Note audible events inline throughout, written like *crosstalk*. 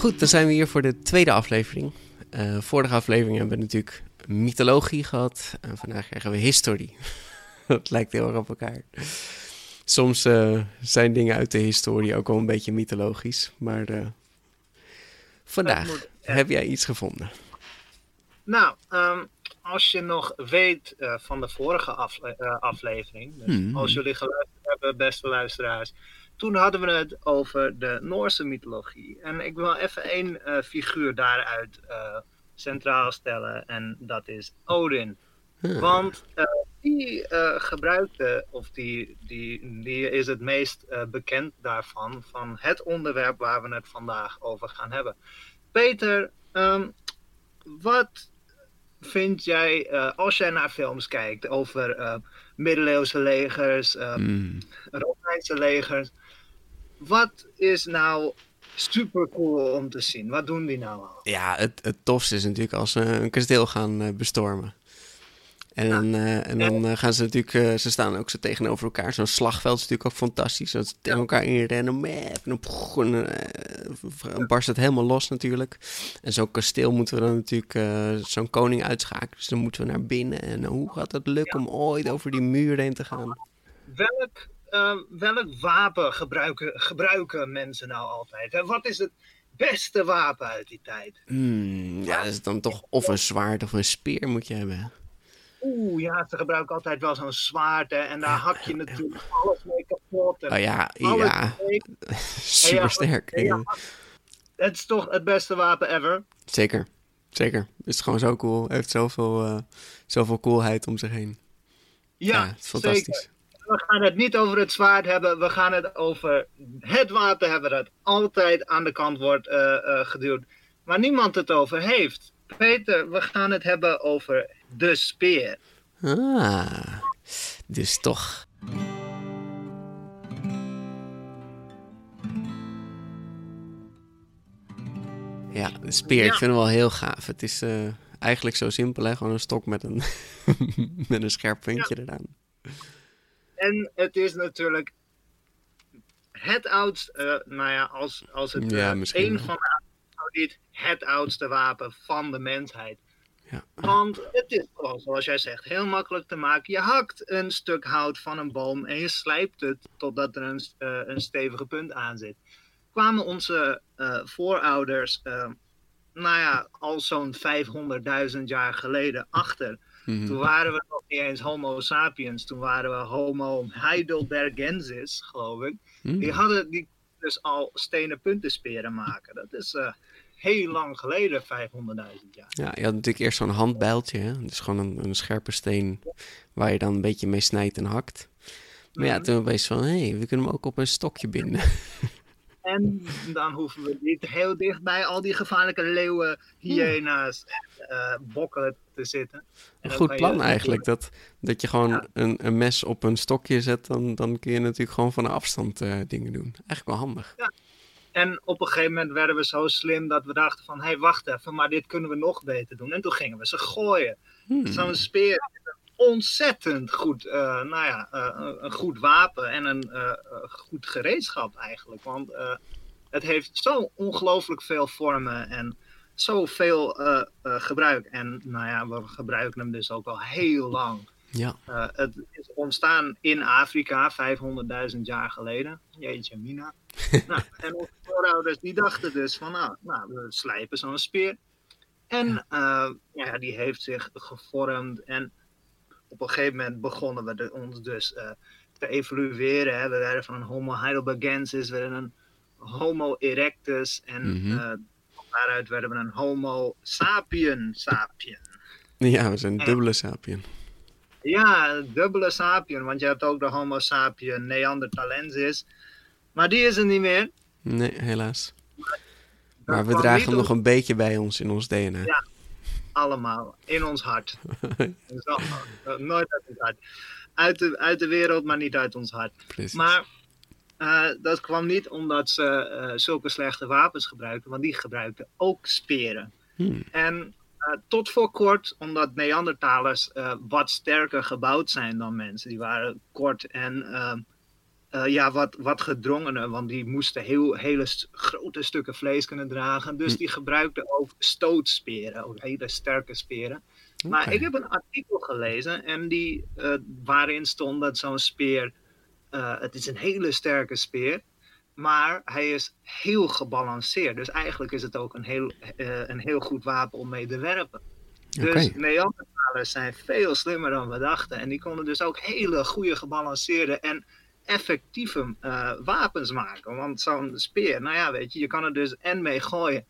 Goed, dan zijn we hier voor de tweede aflevering. Uh, vorige aflevering hebben we natuurlijk mythologie gehad. En vandaag krijgen we historie. *laughs* dat lijkt heel erg op elkaar. Soms uh, zijn dingen uit de historie ook wel een beetje mythologisch. Maar uh, vandaag moet, heb jij iets gevonden. Nou, um, als je nog weet van de vorige afle aflevering. Dus hmm. als jullie geluisterd hebben, beste luisteraars toen hadden we het over de Noorse mythologie. En ik wil even één uh, figuur daaruit uh, centraal stellen. En dat is Odin. Hmm. Want uh, die gebruikte, of die, die, die is het meest bekend daarvan, van het onderwerp waar we het vandaag over gaan hebben. Peter, um, wat vind jij, als jij naar films kijkt over middeleeuwse legers, mm. Romeinse legers, wat is nou super cool om te zien? Wat doen die nou al? Ja, het, het tofste is natuurlijk als ze een kasteel gaan bestormen. En, dan, uh, en dan uh, gaan ze natuurlijk, uh, ze staan ook zo tegenover elkaar. Zo'n slagveld is natuurlijk ook fantastisch. Dat ze tegen elkaar inrennen. En dan, barst het helemaal los natuurlijk. En zo'n kasteel moeten we dan natuurlijk zo'n koning uitschakelen. Dus dan moeten we naar binnen. En hoe gaat het lukken om ooit over die muur heen te gaan? Welk welk wapen gebruiken, gebruiken mensen nou altijd? Hè? Wat is het beste wapen uit die tijd? Hmm, ja, dat is dan toch of een zwaard of een speer moet je hebben. Oeh, ja, ze gebruiken altijd wel zo'n zwaard hè, en daar hak je natuurlijk alles mee kapot. oh *laughs* ja, ja. Super sterk. het is toch het beste wapen ever? Zeker, zeker. Het is gewoon zo cool. Hij heeft zoveel, uh, zoveel coolheid om zich heen. Ja, ja het is fantastisch. Zeker we gaan het niet over het zwaard hebben. We gaan het over het wapen hebben dat altijd aan de kant wordt uh, uh, geduwd. Waar niemand het over heeft. Peter, we gaan het hebben over de speer. Ah, dus toch. Ja, de speer, ik vind hem wel heel gaaf. Het is uh, eigenlijk zo simpel, hè? Gewoon een stok met een, *laughs* met een scherp puntje ja. eraan. En het is natuurlijk het oudste, uh, nou ja, als, als het ja, uh, een van de niet het oudste wapen van de mensheid. Ja. Want het is gewoon, zoals jij zegt, heel makkelijk te maken. Je hakt een stuk hout van een boom en je slijpt het totdat er een, uh, een stevige punt aan zit. Kwamen onze voorouders, nou ja, al zo'n 500.000 jaar geleden achter Mhm. Toen waren we nog niet eens Homo sapiens, toen waren we Homo heidelbergensis, geloof ik. Mhm. Die hadden die dus al stenen puntensperen maken. Dat is uh, heel lang geleden, 500.000 jaar. Ja, je had natuurlijk eerst zo'n handbijltje, hè? dus gewoon een, een, scherpe steen waar je dan een beetje mee snijdt en hakt. Maar ja, mhm. toen opeens van, hé, hey, we kunnen hem ook op een stokje binden. *laughs* En dan hoeven we niet heel dicht bij al die gevaarlijke leeuwen, hyena's en uh, bokken te zitten. Een goed plan eigenlijk, dat, dat je gewoon een, een, mes op een stokje zet, dan, dan kun je natuurlijk gewoon van afstand uh, dingen doen. Eigenlijk wel handig. Ja. En op een gegeven moment werden we zo slim dat we dachten van, hé hey, wacht even, maar dit kunnen we nog beter doen. En toen gingen we ze gooien. Hmm. Zo'n speer ontzettend goed, uh, nou ja, uh, een goed wapen en een uh, goed gereedschap eigenlijk. Want het heeft zo ongelooflijk veel vormen en zoveel gebruik. En nou ja, we gebruiken hem dus ook al heel lang. Ja. het is ontstaan in Afrika 500.000 jaar geleden. Jeetje, Mina. *laughs* nou, en onze voorouders die dachten dus van, nou, nou we slijpen zo'n speer. En ja, die heeft zich gevormd en op een gegeven moment begonnen we de, ons dus uh, te evolueren. Hè. We werden van een Homo heidelbergensis, werden een Homo erectus en mm -hmm. daaruit werden we een Homo sapien sapien. Ja, we zijn een dubbele sapien. Ja, dubbele sapien, want je hebt ook de Homo sapien neanderthalensis, maar die is er niet meer. Nee, helaas. Maar, we dragen hem nog een beetje bij ons in ons DNA. Ja, allemaal in ons hart. *laughs* nooit uit ons hart. Uit de, uit de wereld, maar niet uit ons hart. Precies. Maar uh, dat kwam niet omdat ze uh, zulke slechte wapens gebruikten, want die gebruikten ook speren. Hmm. En uh, tot voor kort, omdat Neandertalers wat sterker gebouwd zijn dan mensen. Die waren kort en uh, ja, wat, wat gedrongener, want die moesten heel, hele st grote stukken vlees kunnen dragen. Dus hm. die gebruikten ook stootsperen, ook hele sterke speren. Okay. Maar ik heb een artikel gelezen en die, waarin stond dat zo'n speer, het is een hele sterke speer, maar hij is heel gebalanceerd. Dus eigenlijk is het ook een heel, een heel goed wapen om mee te werpen. Dus. Neandertalers zijn veel slimmer dan we dachten. En die konden dus ook hele goede gebalanceerde en effectieve uh, wapens maken. Want zo'n speer, nou ja, weet je, je kan er dus en mee gooien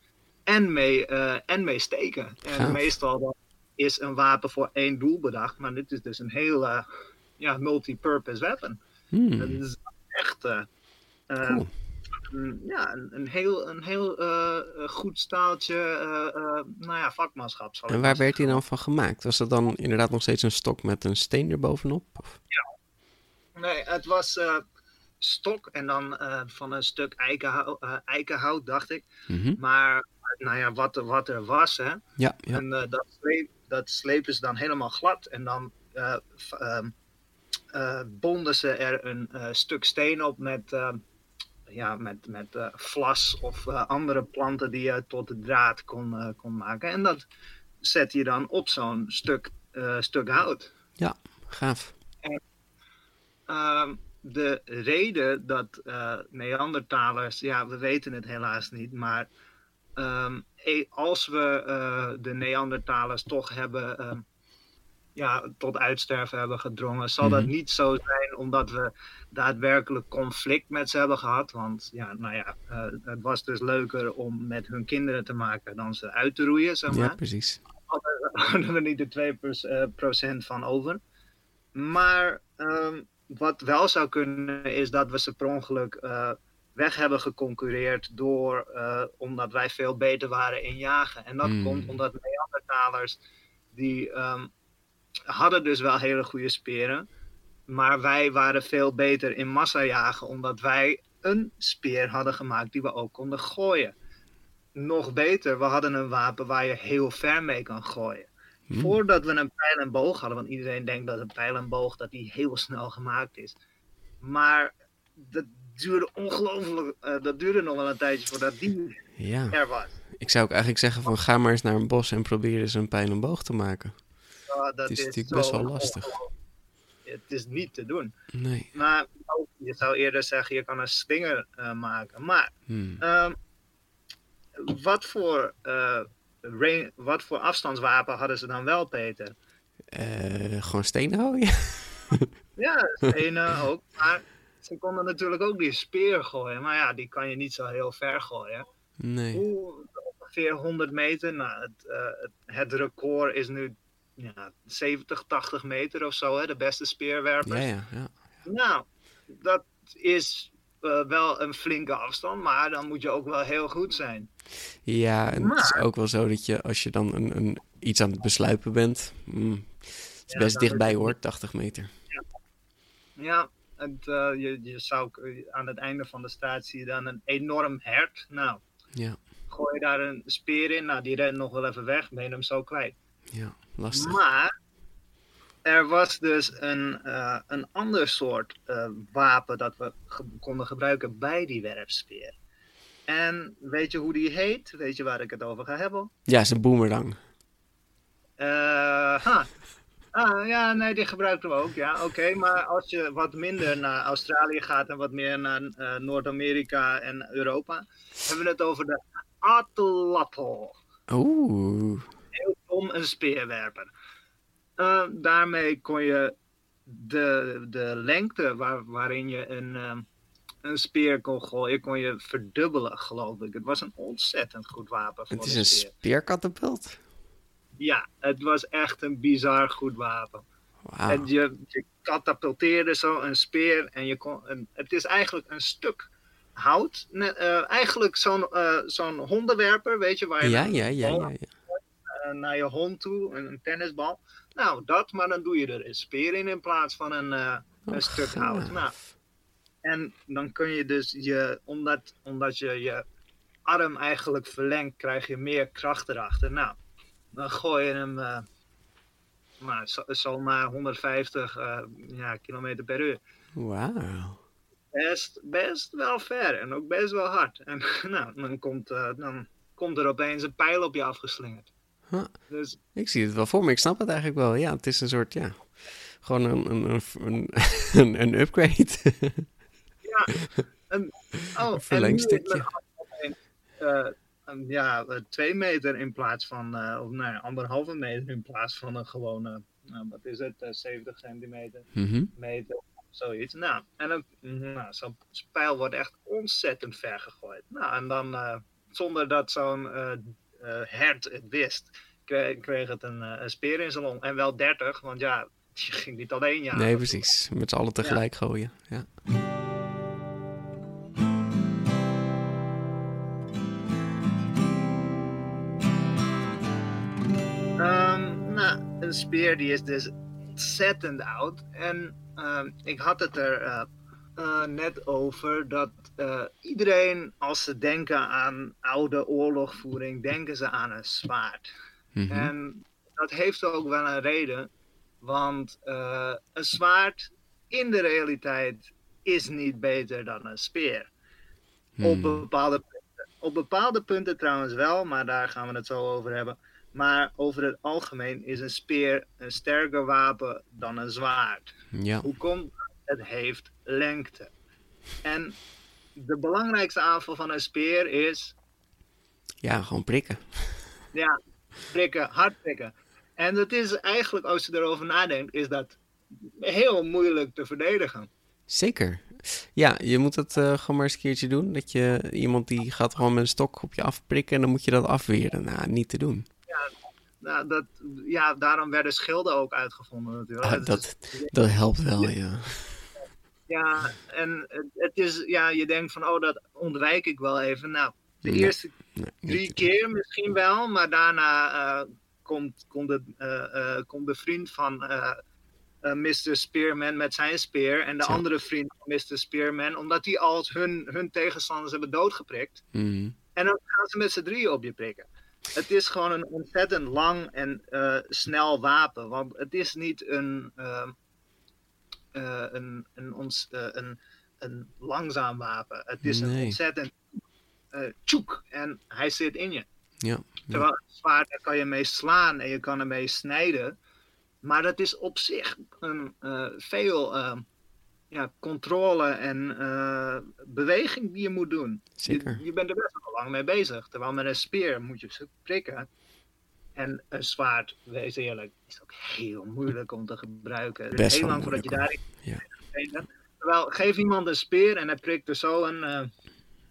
en mee, uh, en mee steken. En ja. meestal is een wapen voor één doel bedacht, maar dit is dus een heel ja, multi-purpose weapon. Hmm. Dat is echt cool. Een, ja, een, een heel, een heel goed staaltje nou ja, vakmanschap. Zal en waar werd hij dan van gemaakt? Was dat dan inderdaad nog steeds een stok met een steen erbovenop? Of? Ja, Nee, het was stok en dan van een stuk eikenhout, eikenhout dacht ik. Mm -hmm. Maar nou ja, wat, er, wat er was, hè. Ja, ja. En dat, sleep, dat slepen ze dan helemaal glad. En dan um, bonden ze er een stuk steen op met, ja, met, met vlas of andere planten die je tot de draad kon, kon maken. En dat zet je dan op zo'n stuk, stuk hout. Ja, gaaf. Uh, de reden dat Neandertalers, ja, we weten het helaas niet, maar um, als we de Neandertalers toch hebben, um, ja, tot uitsterven hebben gedrongen, zal mm -hmm. dat niet zo zijn omdat we daadwerkelijk conflict met ze hebben gehad. Want ja, nou ja, uh, het was dus leuker om met hun kinderen te maken dan ze uit te roeien, zeg maar. Ja, precies. *laughs* Hadden we niet de 2% van over. Maar um, wat wel zou kunnen is dat we ze per ongeluk uh, weg hebben geconcureerd door, omdat wij veel beter waren in jagen. En dat mm. komt omdat Neandertalers, die um, hadden dus wel hele goede speren, maar wij waren veel beter in massajagen, omdat wij een speer hadden gemaakt die we ook konden gooien. Nog beter, we hadden een wapen waar je heel ver mee kan gooien. Hmm. Voordat we een pijl en boog hadden, want iedereen denkt dat een pijl en boog dat die heel snel gemaakt is. Maar dat duurde ongelooflijk, uh, dat duurde nog wel een tijdje voordat die ja. er was. Ik zou ook eigenlijk zeggen van ga maar eens naar een bos en probeer eens een pijl en boog te maken. Ja, dat het is, is natuurlijk best wel lastig. Het is niet te doen. Nee. Maar je zou eerder zeggen je kan een slinger uh, maken. Maar hmm. um, wat voor... Uh, wat voor afstandswapen hadden ze dan wel, Peter? Uh, gewoon stenen gooien? *laughs* ja, stenen ook. Maar ze konden natuurlijk ook die speer gooien. Maar ja, die kan je niet zo heel ver gooien. Nee. Hoe, ongeveer 100 meter. Nou, het, het, het, record is nu ja, 70, 80 meter of zo. Hè, de beste speerwerpers. Ja, ja, ja. Nou, dat is eh, wel een flinke afstand, maar dan moet je ook wel heel goed zijn. Ja, en het is ook wel zo dat je als je dan een, een, iets aan het besluipen bent. Mm, het is best dichtbij hoor, 80 meter. Ja, het, eh, je, je zou aan het einde van de straat zie je dan een enorm hert. Nou, Ja, gooi je daar een speer in, nou die rent nog wel even weg, ben je hem zo kwijt. Ja, lastig. Maar er was dus een, eh, een ander soort eh, wapen dat we ge- konden gebruiken bij die werpspeer. En weet je hoe die heet? Weet je waar ik het over ga hebben? Ja, is een boemerang. Eh, ha. Ah, ja, nee, die gebruikten we ook. Ja, oké. Maar als je wat minder naar Australië gaat en wat meer naar Noord-Amerika en Europa, hebben we het over de atlatl. Oeh, Dom een speerwerper. Eh, daarmee kon je de, de lengte waar, waarin je een, ehm, een speer kon gooien, kon je verdubbelen, geloof ik. Het was een ontzettend goed wapen voor het is een speer. speerkatapult. Ja, het was echt een bizar goed wapen. Wauw. En je, je katapulteerde zo een speer en je kon, een, het is eigenlijk een stuk hout. Ne- eh, eigenlijk zo'n eh, zo'n hondenwerper, weet je, waar je Ja, ja, ja, ja, ja. Eh, naar je hond toe, een, een tennisbal. Nou, dat, maar dan doe je er een speer in in plaats van een, eh, een Oh, stuk hout. Nou, en dan kun je dus je, omdat, omdat je je arm eigenlijk verlengt, krijg je meer kracht erachter. Nou, dan gooi je hem nou, zo, zomaar 150 eh, ja, kilometer per uur. Wauw. Best, best wel ver en ook best wel hard. En *laughs* nou, dan komt, dan komt er opeens een pijl op je afgeslingerd. Huh. Dus Ik zie het wel voor me. Ik snap het eigenlijk wel. Ja, het is een soort, ja, gewoon een, een, een, een, *laughs* upgrade. ja, een, *laughs* oh, Een verlengstukje. en een, eh, een, ja, eh, twee meter in plaats van, eh, of ja, anderhalve meter in plaats van een gewone, nou, wat is het, eh, 70 centimeter. Mhm. meter, zoiets. Nou, en dan, nou, zo'n pijl wordt echt ontzettend ver gegooid. Nou, en dan, eh, zonder dat zo'n eh, eh, hert het wist, kreeg, kreeg het een, eh, een speer in zijn long. En wel 30, want ja, *laughs* je ging niet alleen jagen. Nee, precies. Met z'n allen tegelijk gooien. Ja. Ehm, nou, een speer die is dus ontzettend oud. En ehm, ik had het er eh, net over dat eh, iedereen, als ze denken aan oude oorlogvoering, denken ze aan een zwaard. Mhm. En dat heeft ook wel een reden, want eh, een zwaard in de realiteit is niet beter dan een speer. Op Hmm. bepaalde punten. Op bepaalde punten trouwens wel, maar daar gaan we het zo over hebben. Maar over het algemeen is een speer een sterker wapen dan een zwaard. Ja. Hoe komt? Het heeft lengte. En de belangrijkste aanval van een speer is ja, gewoon prikken. *laughs* Ja, prikken, hard prikken. En dat is eigenlijk, als je erover nadenkt, is dat heel moeilijk te verdedigen. Zeker. Ja, je moet het eh, gewoon maar eens een keertje doen. Dat je iemand die gaat gewoon met een stok op je afprikken en dan moet je dat afweren. Nou, niet te doen. Nou, dat, ja, daarom werden schilden ook uitgevonden natuurlijk. Ah, Het dat, is- dat helpt wel, ja. ja, *laughs* en het, is, ja, je denkt van, oh, dat ontwijk ik wel even. Nou, de Nee, eerste Nee, drie keer misschien wel, maar daarna eh, komt, komt, de, eh, eh, komt de vriend van Mr. Spearman met zijn speer en de Zo. andere vriend van Mr. Spearman, omdat die al hun, hun tegenstanders hebben doodgeprikt. Mhm. En dan gaan ze met z'n drieën op je prikken. Het is gewoon een ontzettend lang en snel wapen. Want het is niet een, eh, een, een, ons, eh, een, een langzaam wapen. Het is een ontzettend eh tjoek. En hij zit in je. Ja. Terwijl een zwaard, daar kan je mee slaan en je kan ermee snijden. Maar dat is op zich een, veel ja, controle en beweging die je moet doen. Zeker. Je, je bent er best wel lang mee bezig. Terwijl met een speer moet je prikken. En een zwaard, wees eerlijk, is ook heel moeilijk om te gebruiken. Best heel lang voordat je daarin Ja. Terwijl, geef iemand een speer en hij prikt er zo een, eh,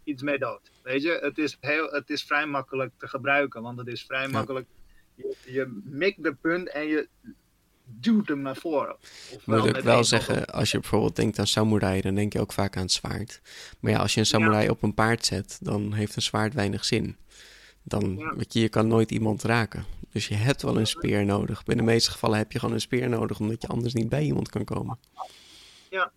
iets mee dood. Weet je, het is, heel, het is vrij makkelijk te gebruiken. Want het is vrij makkelijk. Je, je mikt de punt en je duwt hem naar voren. Ik moet ook wel zeggen, als je bijvoorbeeld denkt aan samurai, dan denk je ook vaak aan het zwaard. Maar ja, als je een samurai op een paard zet, dan heeft een zwaard weinig zin. Dan, ja. weet je, je kan nooit iemand raken. Dus je hebt wel een speer nodig. In de meeste gevallen heb je gewoon een speer nodig, omdat je anders niet bij iemand kan komen. Ja,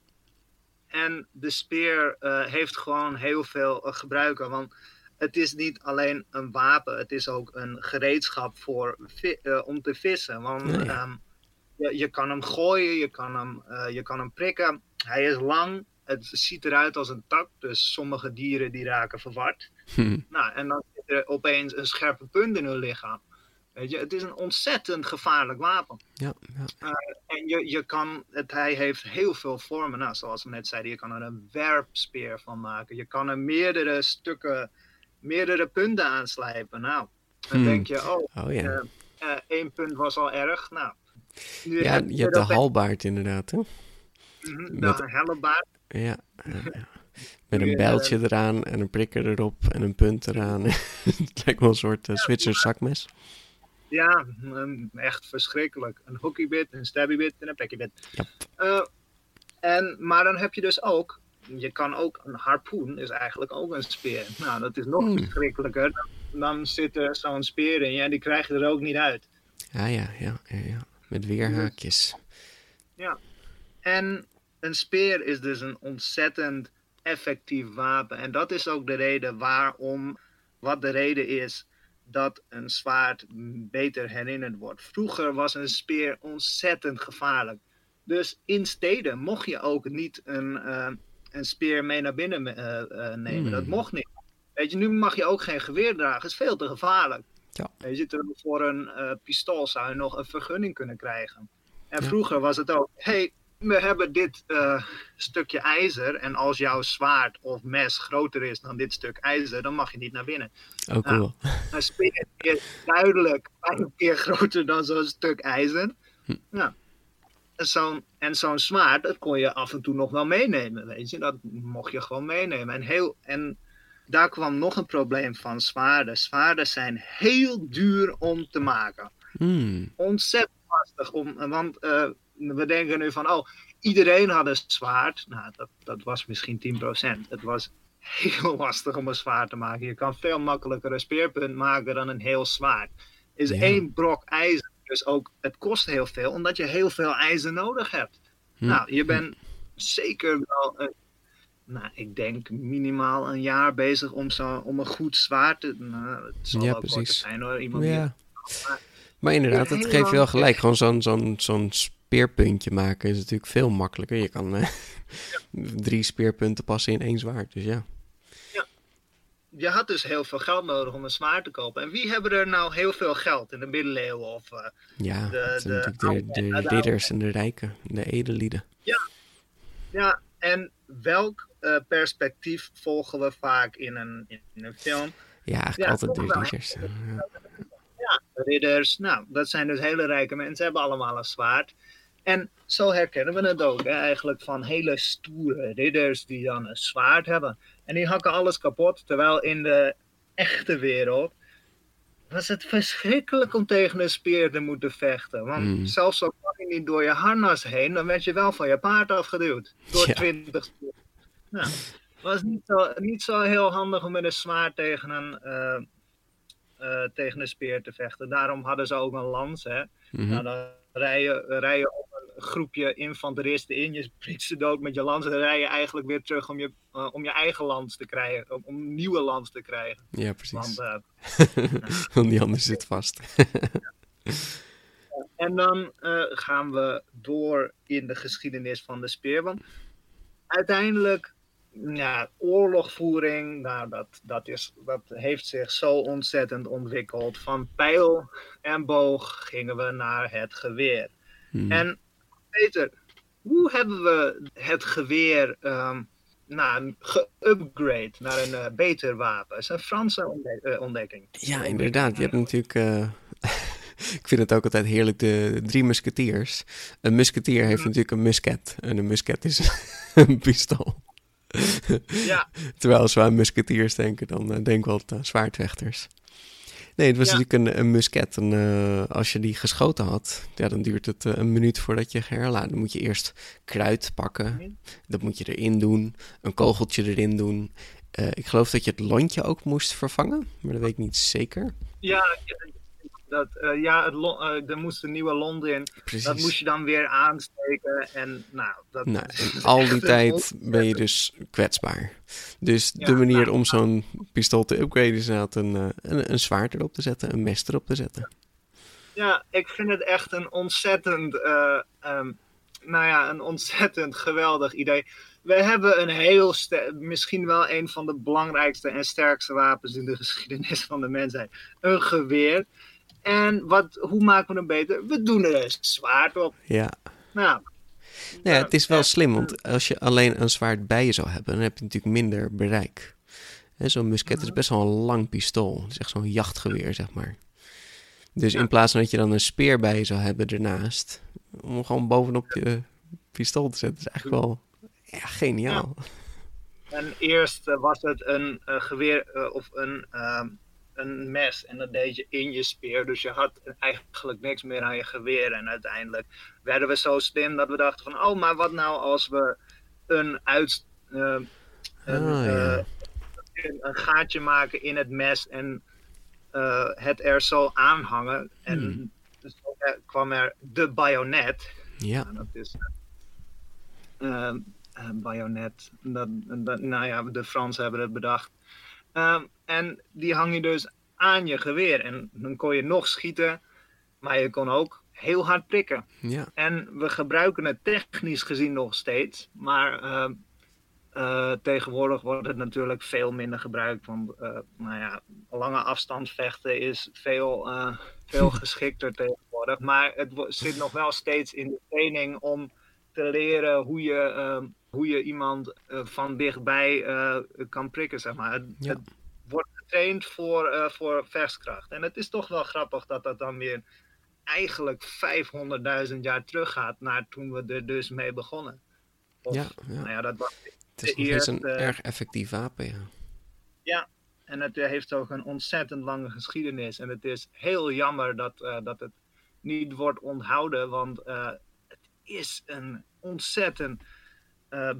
en de speer uh, heeft gewoon heel veel uh, gebruiken. Want het is niet alleen een wapen, het is ook een gereedschap voor uh, om te vissen. Want nee. um, je, je, kan hem gooien, je kan hem, je kan hem prikken. Hij is lang, het ziet eruit als een tak. Dus sommige dieren die raken verward. Hm. Nou, en dan er opeens een scherpe punt in hun lichaam. Weet je, het is een ontzettend gevaarlijk wapen. Ja, ja. Uh, en je, je kan, het, hij heeft heel veel vormen. Nou, zoals we net zeiden, je kan er een werpspeer van maken. Je kan er meerdere stukken, meerdere punten aanslijpen. Nou, dan hmm. denk je, oh, oh ja. uh, uh, één punt was al erg. Nou, nu ja, je hebt de halbaard inderdaad, hè? Mm -hmm, de Met... hellebaard. Ja, ja. Met een bijltje eraan en een prikker erop en een punt eraan. *laughs* het lijkt wel een soort uh, Zwitser zakmes. Ja, echt verschrikkelijk. Een hookiebit, een stabbybit en een pekkybit. Ja. Uh, en, maar dan heb je dus ook, je kan ook, een harpoen is eigenlijk ook een speer. Nou, dat is nog hmm. verschrikkelijker. Dan, dan zit er zo'n speer in en die krijg je er ook niet uit. Ja, ja, ja, ja, ja. met weerhaakjes. Ja, en een speer is dus een ontzettend effectief wapen. En dat is ook de reden waarom, wat de reden is dat een zwaard beter herinnerd wordt. Vroeger was een speer ontzettend gevaarlijk. Dus in steden mocht je ook niet een, uh, een speer mee naar binnen uh, uh, nemen. Dat mocht niet. Weet je, nu mag je ook geen geweer dragen. Het is veel te gevaarlijk. Ja. Je, voor een pistool zou je nog een vergunning kunnen krijgen. En vroeger was het ook, hey, we hebben dit uh, stukje ijzer en als jouw zwaard of mes groter is dan dit stuk ijzer, dan mag je niet naar binnen. Oh, cool. Nou, *laughs* een speer is duidelijk een keer groter dan zo'n stuk ijzer. Hm. Nou, en zo'n, en zo'n zwaard, dat kon je af en toe nog wel meenemen, weet je. Dat mocht je gewoon meenemen. En, heel, en daar kwam nog een probleem van zwaarden. Zwaarden zijn heel duur om te maken. Hmm. Ontzettend lastig, om, want... Uh, we denken nu van, oh, iedereen had een zwaard. Nou, dat, dat was misschien 10%. Het was heel *laughs* lastig om een zwaard te maken. Je kan veel makkelijker een speerpunt maken dan een heel zwaard. Is ja. één brok ijzer. Dus ook, het kost heel veel, omdat je heel veel ijzer nodig hebt. Hm. Nou, je bent zeker wel, een, nou, ik denk minimaal een jaar bezig om, zo, om een goed zwaard te... Nou, het zal ja, wel precies. zijn hoor. Iemand ja. die, maar, maar inderdaad, dat geeft je wel gelijk. Gewoon zo'n zo'n zo'n speerpuntje maken is natuurlijk veel makkelijker. Je kan uh, *laughs* drie speerpunten passen in één zwaard, dus ja. Ja, je had dus heel veel geld nodig om een zwaard te kopen. En wie hebben er nou heel veel geld in de middeleeuwen? Of, uh, ja, de, de, de, de, de ridders en de rijken, de edelieden. Ja, ja en welk uh, perspectief volgen we vaak in een, in een film? Ja, eigenlijk ja, altijd de ridders. Ja. Ridders. Nou, dat zijn dus hele rijke mensen, hebben allemaal een zwaard. En zo herkennen we het ook, hè, eigenlijk van hele stoere ridders die dan een zwaard hebben. En die hakken alles kapot, terwijl in de echte wereld was het verschrikkelijk om tegen een speer te moeten vechten. Want mm. zelfs al kwam je niet door je harnas heen, dan werd je wel van je paard afgeduwd. Door Ja. twintig speer. Nou, het was niet zo, niet zo heel handig om met een zwaard tegen een, eh, eh, tegen een speer te vechten. Daarom hadden ze ook een lans. Hè? Mhm. Nou, dan rij je, rij je op een groepje infanteristen in, je prikt ze dood met je lans en dan rij je eigenlijk weer terug om je, uh, om je eigen lans te krijgen, om, om een nieuwe lans te krijgen. Ja, precies. Want, uh, *laughs* Want die anders zit vast. *laughs* en dan gaan we door in de geschiedenis van de speer. Want uiteindelijk, ja, oorlogvoering, nou, dat, dat, is, dat heeft zich zo ontzettend ontwikkeld. Van pijl en boog gingen we naar het geweer. Hmm. En Peter, hoe hebben we het geweer um, nou, geupgrade naar een uh, beter wapen? Dat is een Franse ontdek uh, ontdekking. Ja, inderdaad. Je hebt natuurlijk. Uh, *laughs* ik vind het ook altijd heerlijk, de drie musketiers. Een musketier heeft natuurlijk een musket. En een musket is *laughs* een pistool. *laughs* ja. Terwijl als we aan musketiers denken, dan denken we altijd aan zwaardvechters. Nee, het was natuurlijk een, een musket. En uh, als je die geschoten had, ja, dan duurt het uh, een minuut voordat je herlaat. Dan moet je eerst kruid pakken. Mhm. Dat moet je erin doen. Een kogeltje erin doen. Uh, ik geloof dat je het lontje ook moest vervangen, maar dat weet ik niet zeker. Ja, dat, uh, ja, het uh, er moest een nieuwe lont in. Precies. Dat moest je dan weer aansteken. En nou, dat nou, *laughs* al die tijd ben je dus kwetsbaar. Dus de manier nou, om zo'n pistool te upgraden is inderdaad een, uh, een, een zwaard erop te zetten, een mes erop te zetten. Ja, ik vind het echt een ontzettend, um, nou ja, een ontzettend geweldig idee. We hebben een heel, misschien wel een van de belangrijkste en sterkste wapens in de *laughs* geschiedenis van de mensheid. Een geweer. En wat, hoe maken we hem beter? We doen er zwaard op. Ja. Nou, nou ja, het is wel slim, want als je alleen een zwaard bij je zou hebben, dan heb je natuurlijk minder bereik. Zo'n musket is best wel een lang pistool. Het is echt zo'n jachtgeweer, zeg maar. Dus in plaats van dat je dan een speer bij je zou hebben ernaast, om gewoon bovenop je pistool te zetten, is eigenlijk wel ja, geniaal. En eerst eh, was het een uh, geweer uh, of een ehm, een mes en dat deed je in je speer. Dus je had eigenlijk niks meer aan je geweer. En uiteindelijk werden we zo slim dat we dachten van, oh, maar wat nou als we een uit... Uh, een, oh, ja. uh, een, gaatje maken in het mes en uh, het er zo aanhangen. En hmm. dus kwam er de bayonet. Ja. En dat is bayonet. Dat, dat, nou ja, de Fransen hebben het bedacht. Um, en die hang je dus aan je geweer. En dan kon je nog schieten, maar je kon ook heel hard prikken. Ja. En we gebruiken het technisch gezien nog steeds, maar uh, uh, tegenwoordig wordt het natuurlijk veel minder gebruikt. Want uh, nou ja, lange afstandsvechten is veel, veel *laughs* geschikter tegenwoordig. Maar het zit nog wel steeds in de training om te leren hoe je, ehm, hoe je iemand van dichtbij kan prikken. Zeg maar. Het, ja wordt getraind voor, uh, voor verskracht. En het is toch wel grappig dat dat dan weer eigenlijk 500.000 jaar teruggaat naar toen we er dus mee begonnen. Of, ja, ja. Nou ja, dat was het is, eerste, een erg effectief wapen, ja. Ja, en het heeft ook een ontzettend lange geschiedenis. En het is heel jammer dat, uh, dat het niet wordt onthouden, want uh, is een ontzettend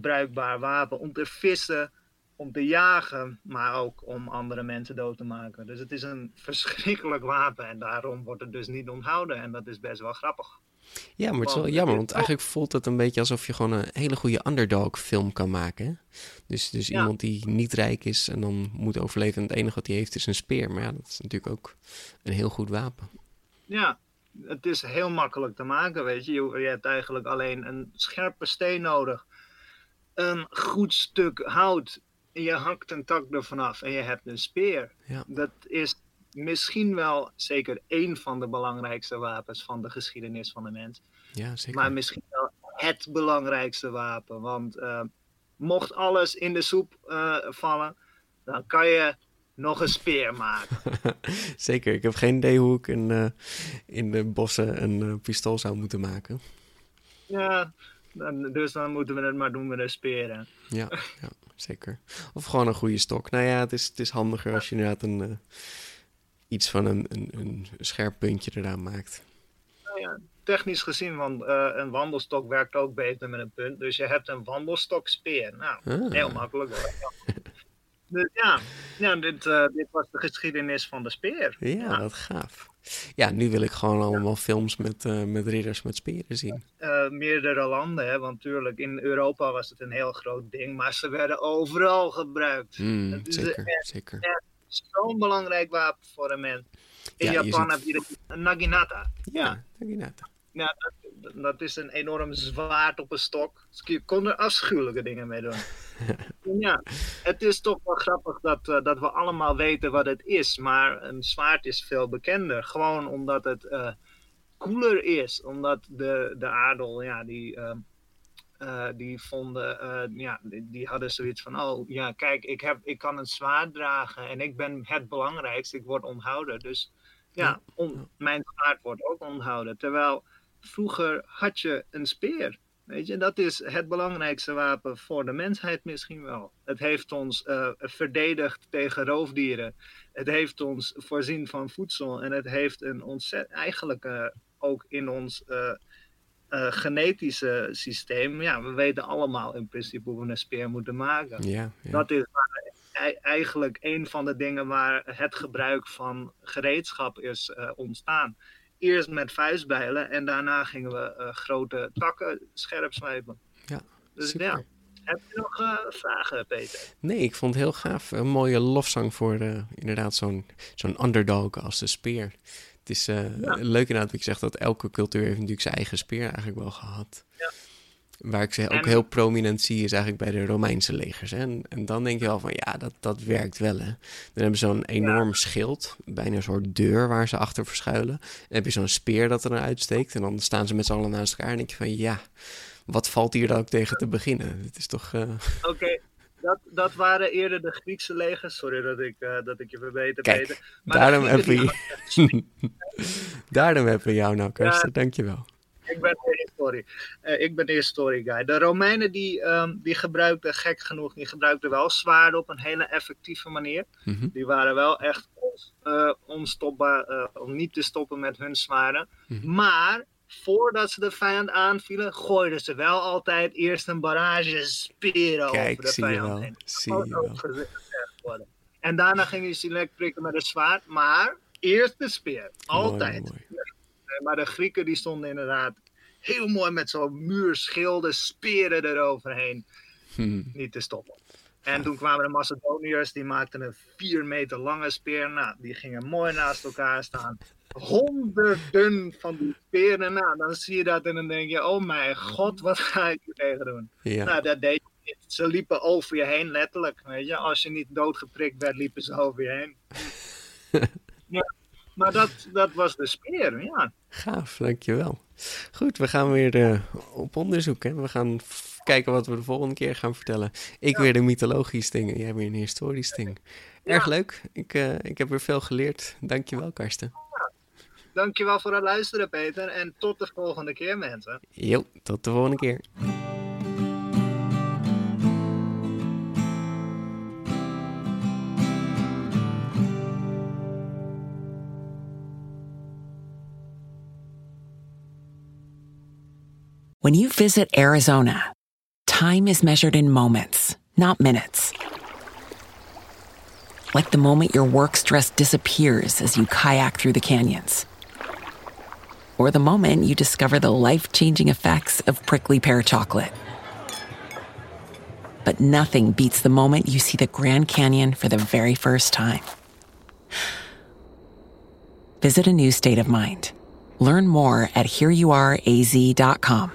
bruikbaar wapen om te vissen, om te jagen, maar ook om andere mensen dood te maken. Dus het is een *laughs* verschrikkelijk wapen en daarom wordt het dus niet onthouden en dat is best wel grappig. Ja, maar het is wel jammer, want eigenlijk voelt het een beetje alsof je gewoon een hele goede underdog film kan maken. Dus, dus iemand die niet rijk is en dan moet overleven en het enige wat hij heeft is een speer. Maar ja, dat is natuurlijk ook een heel goed wapen. Ja, het is heel makkelijk te maken, weet je. Je, je hebt eigenlijk alleen een scherpe steen nodig. Een goed stuk hout je hakt een tak ervan af en je hebt een speer. Ja. Dat is misschien wel zeker één van de belangrijkste wapens van de geschiedenis van de mens. Ja, zeker. Maar misschien wel het belangrijkste wapen. Want uh, mocht alles in de soep uh, vallen, dan kan je nog een speer maken. *laughs* zeker. Ik heb geen idee hoe ik in, uh, in de bossen een pistool zou moeten maken. Ja, dan, dus dan moeten we het maar doen met een speer. Ja, *laughs* ja zeker. Of gewoon een goede stok. Nou ja, het is, het is handiger als je inderdaad een, uh, iets van een, een, een scherp puntje eraan maakt. Nou ja, technisch gezien, want een wandelstok werkt ook beter met een punt. Dus je hebt een wandelstok-speer. Nou, ah. heel makkelijk *laughs* Dus ja, ja dit, uh, dit was de geschiedenis van de speer. Ja, ja. wat gaaf. Ja, nu wil ik gewoon allemaal films met, uh, met ridders met speren zien. Uh, meerdere landen, hè, want natuurlijk in Europa was het een heel groot ding, maar ze werden overal gebruikt. Mm, zeker, echt, zeker. Zo'n belangrijk wapen voor een mens. In ja, Japan heb je de Naginata. Ja, Naginata. Ja, dat, dat is een enorm zwaard op een stok. Dus je kon er afschuwelijke dingen mee doen. *laughs* ja, het is toch wel grappig dat, uh, dat we allemaal weten wat het is. Maar een zwaard is veel bekender. Gewoon omdat het uh, cooler is. Omdat de, de adel, ja, die, uh, die vonden, ja, die, die, hadden zoiets van: oh ja, kijk, ik, heb, ik kan een zwaard dragen en ik ben het belangrijkste. Ik word onthouden. Dus ja, on, mijn zwaard wordt ook onthouden. Terwijl vroeger had je een speer. Weet je, dat is het belangrijkste wapen voor de mensheid misschien wel. Het heeft ons uh, verdedigd tegen roofdieren. Het heeft ons voorzien van voedsel. En het heeft een ontzettend, eigenlijk uh, ook in ons uh, genetische systeem. Ja, we weten allemaal in principe hoe we een speer moeten maken. Ja, ja. Dat is eigenlijk een van de dingen waar het gebruik van gereedschap is ontstaan eerst met vuistbijlen en daarna gingen we uh, grote takken scherp slijpen. Ja, dus super. ja. Heb je nog uh, vragen, Peter? Nee, ik vond het heel gaaf. Een mooie lofzang voor uh, inderdaad zo'n zo'n underdog als de speer. Het is ja. leuk inderdaad wat je zegt dat elke cultuur heeft natuurlijk zijn eigen speer eigenlijk wel gehad. Ja. Waar ik ze ook heel prominent zie is eigenlijk bij de Romeinse legers. Hè? En, en, dan denk je wel van ja, dat, dat werkt wel. Hè? Dan hebben ze zo'n enorm ja. schild, bijna een soort deur waar ze achter verschuilen. Dan heb je zo'n speer dat er uitsteekt. En dan staan ze met z'n allen naast elkaar en denk je van ja, wat valt hier dan ook tegen te beginnen? Het is toch... Uh... *laughs* Oké, okay. dat, dat waren eerder de Griekse legers. Sorry dat ik, uh, dat ik je verbeter, Kijk, Peter. Maar daarom hebben we... *laughs* daarom hebben we jou nou, Karsten. Ja. Dankjewel ik ben Uh, ik ben de historie guy. De Romeinen die, um, die gebruikten, gek genoeg, die gebruikten wel zwaarden op een hele effectieve manier. Mm -hmm. Die waren wel echt uh, onstopbaar, uh, om niet te stoppen met hun zwaarden. Mhm. Mm -hmm. Maar voordat ze de vijand aanvielen, gooiden ze wel altijd eerst een barrage speren Kijk, over de vijand heen. Zie je wel. Worden. En daarna gingen je ze lekker prikken met een zwaard, maar eerst de speer. Altijd. Mooi, mooi. Maar de Grieken die stonden inderdaad heel mooi met zo'n muur schilden, speren eroverheen. Hmm. Niet te stoppen. En toen kwamen de Macedoniërs, die maakten een vier meter lange speer. Nou, die gingen mooi naast elkaar staan. Honderden van die speren. Nou, dan zie je dat en dan denk je, oh mijn god, wat ga ik hier tegen doen? Ja. Nou, dat deed je niet. Ze liepen over je heen, letterlijk. Weet je? Als je niet doodgeprikt werd, liepen ze over je heen. *laughs* ja. Maar dat, dat was de speer, ja. Gaaf, dankjewel. Goed, we gaan weer uh, op onderzoek. Hè? We gaan kijken wat we de volgende keer gaan vertellen. Ik ja. weer de mythologisch dingen, jij weer een historisch ding. Erg leuk. Ik, uh, ik heb weer veel geleerd. Dankjewel, Karsten. Ja. Dankjewel voor het luisteren, Peter. En tot de volgende keer, mensen. Jo, tot de volgende keer. When you visit Arizona, time is measured in moments, not minutes. Like the moment your work stress disappears as you kayak through the canyons. Or the moment you discover the life changing effects of prickly pear chocolate. But nothing beats the moment you see the Grand Canyon for the very first time. Visit a new state of mind. Learn more at hereyouareaz.com.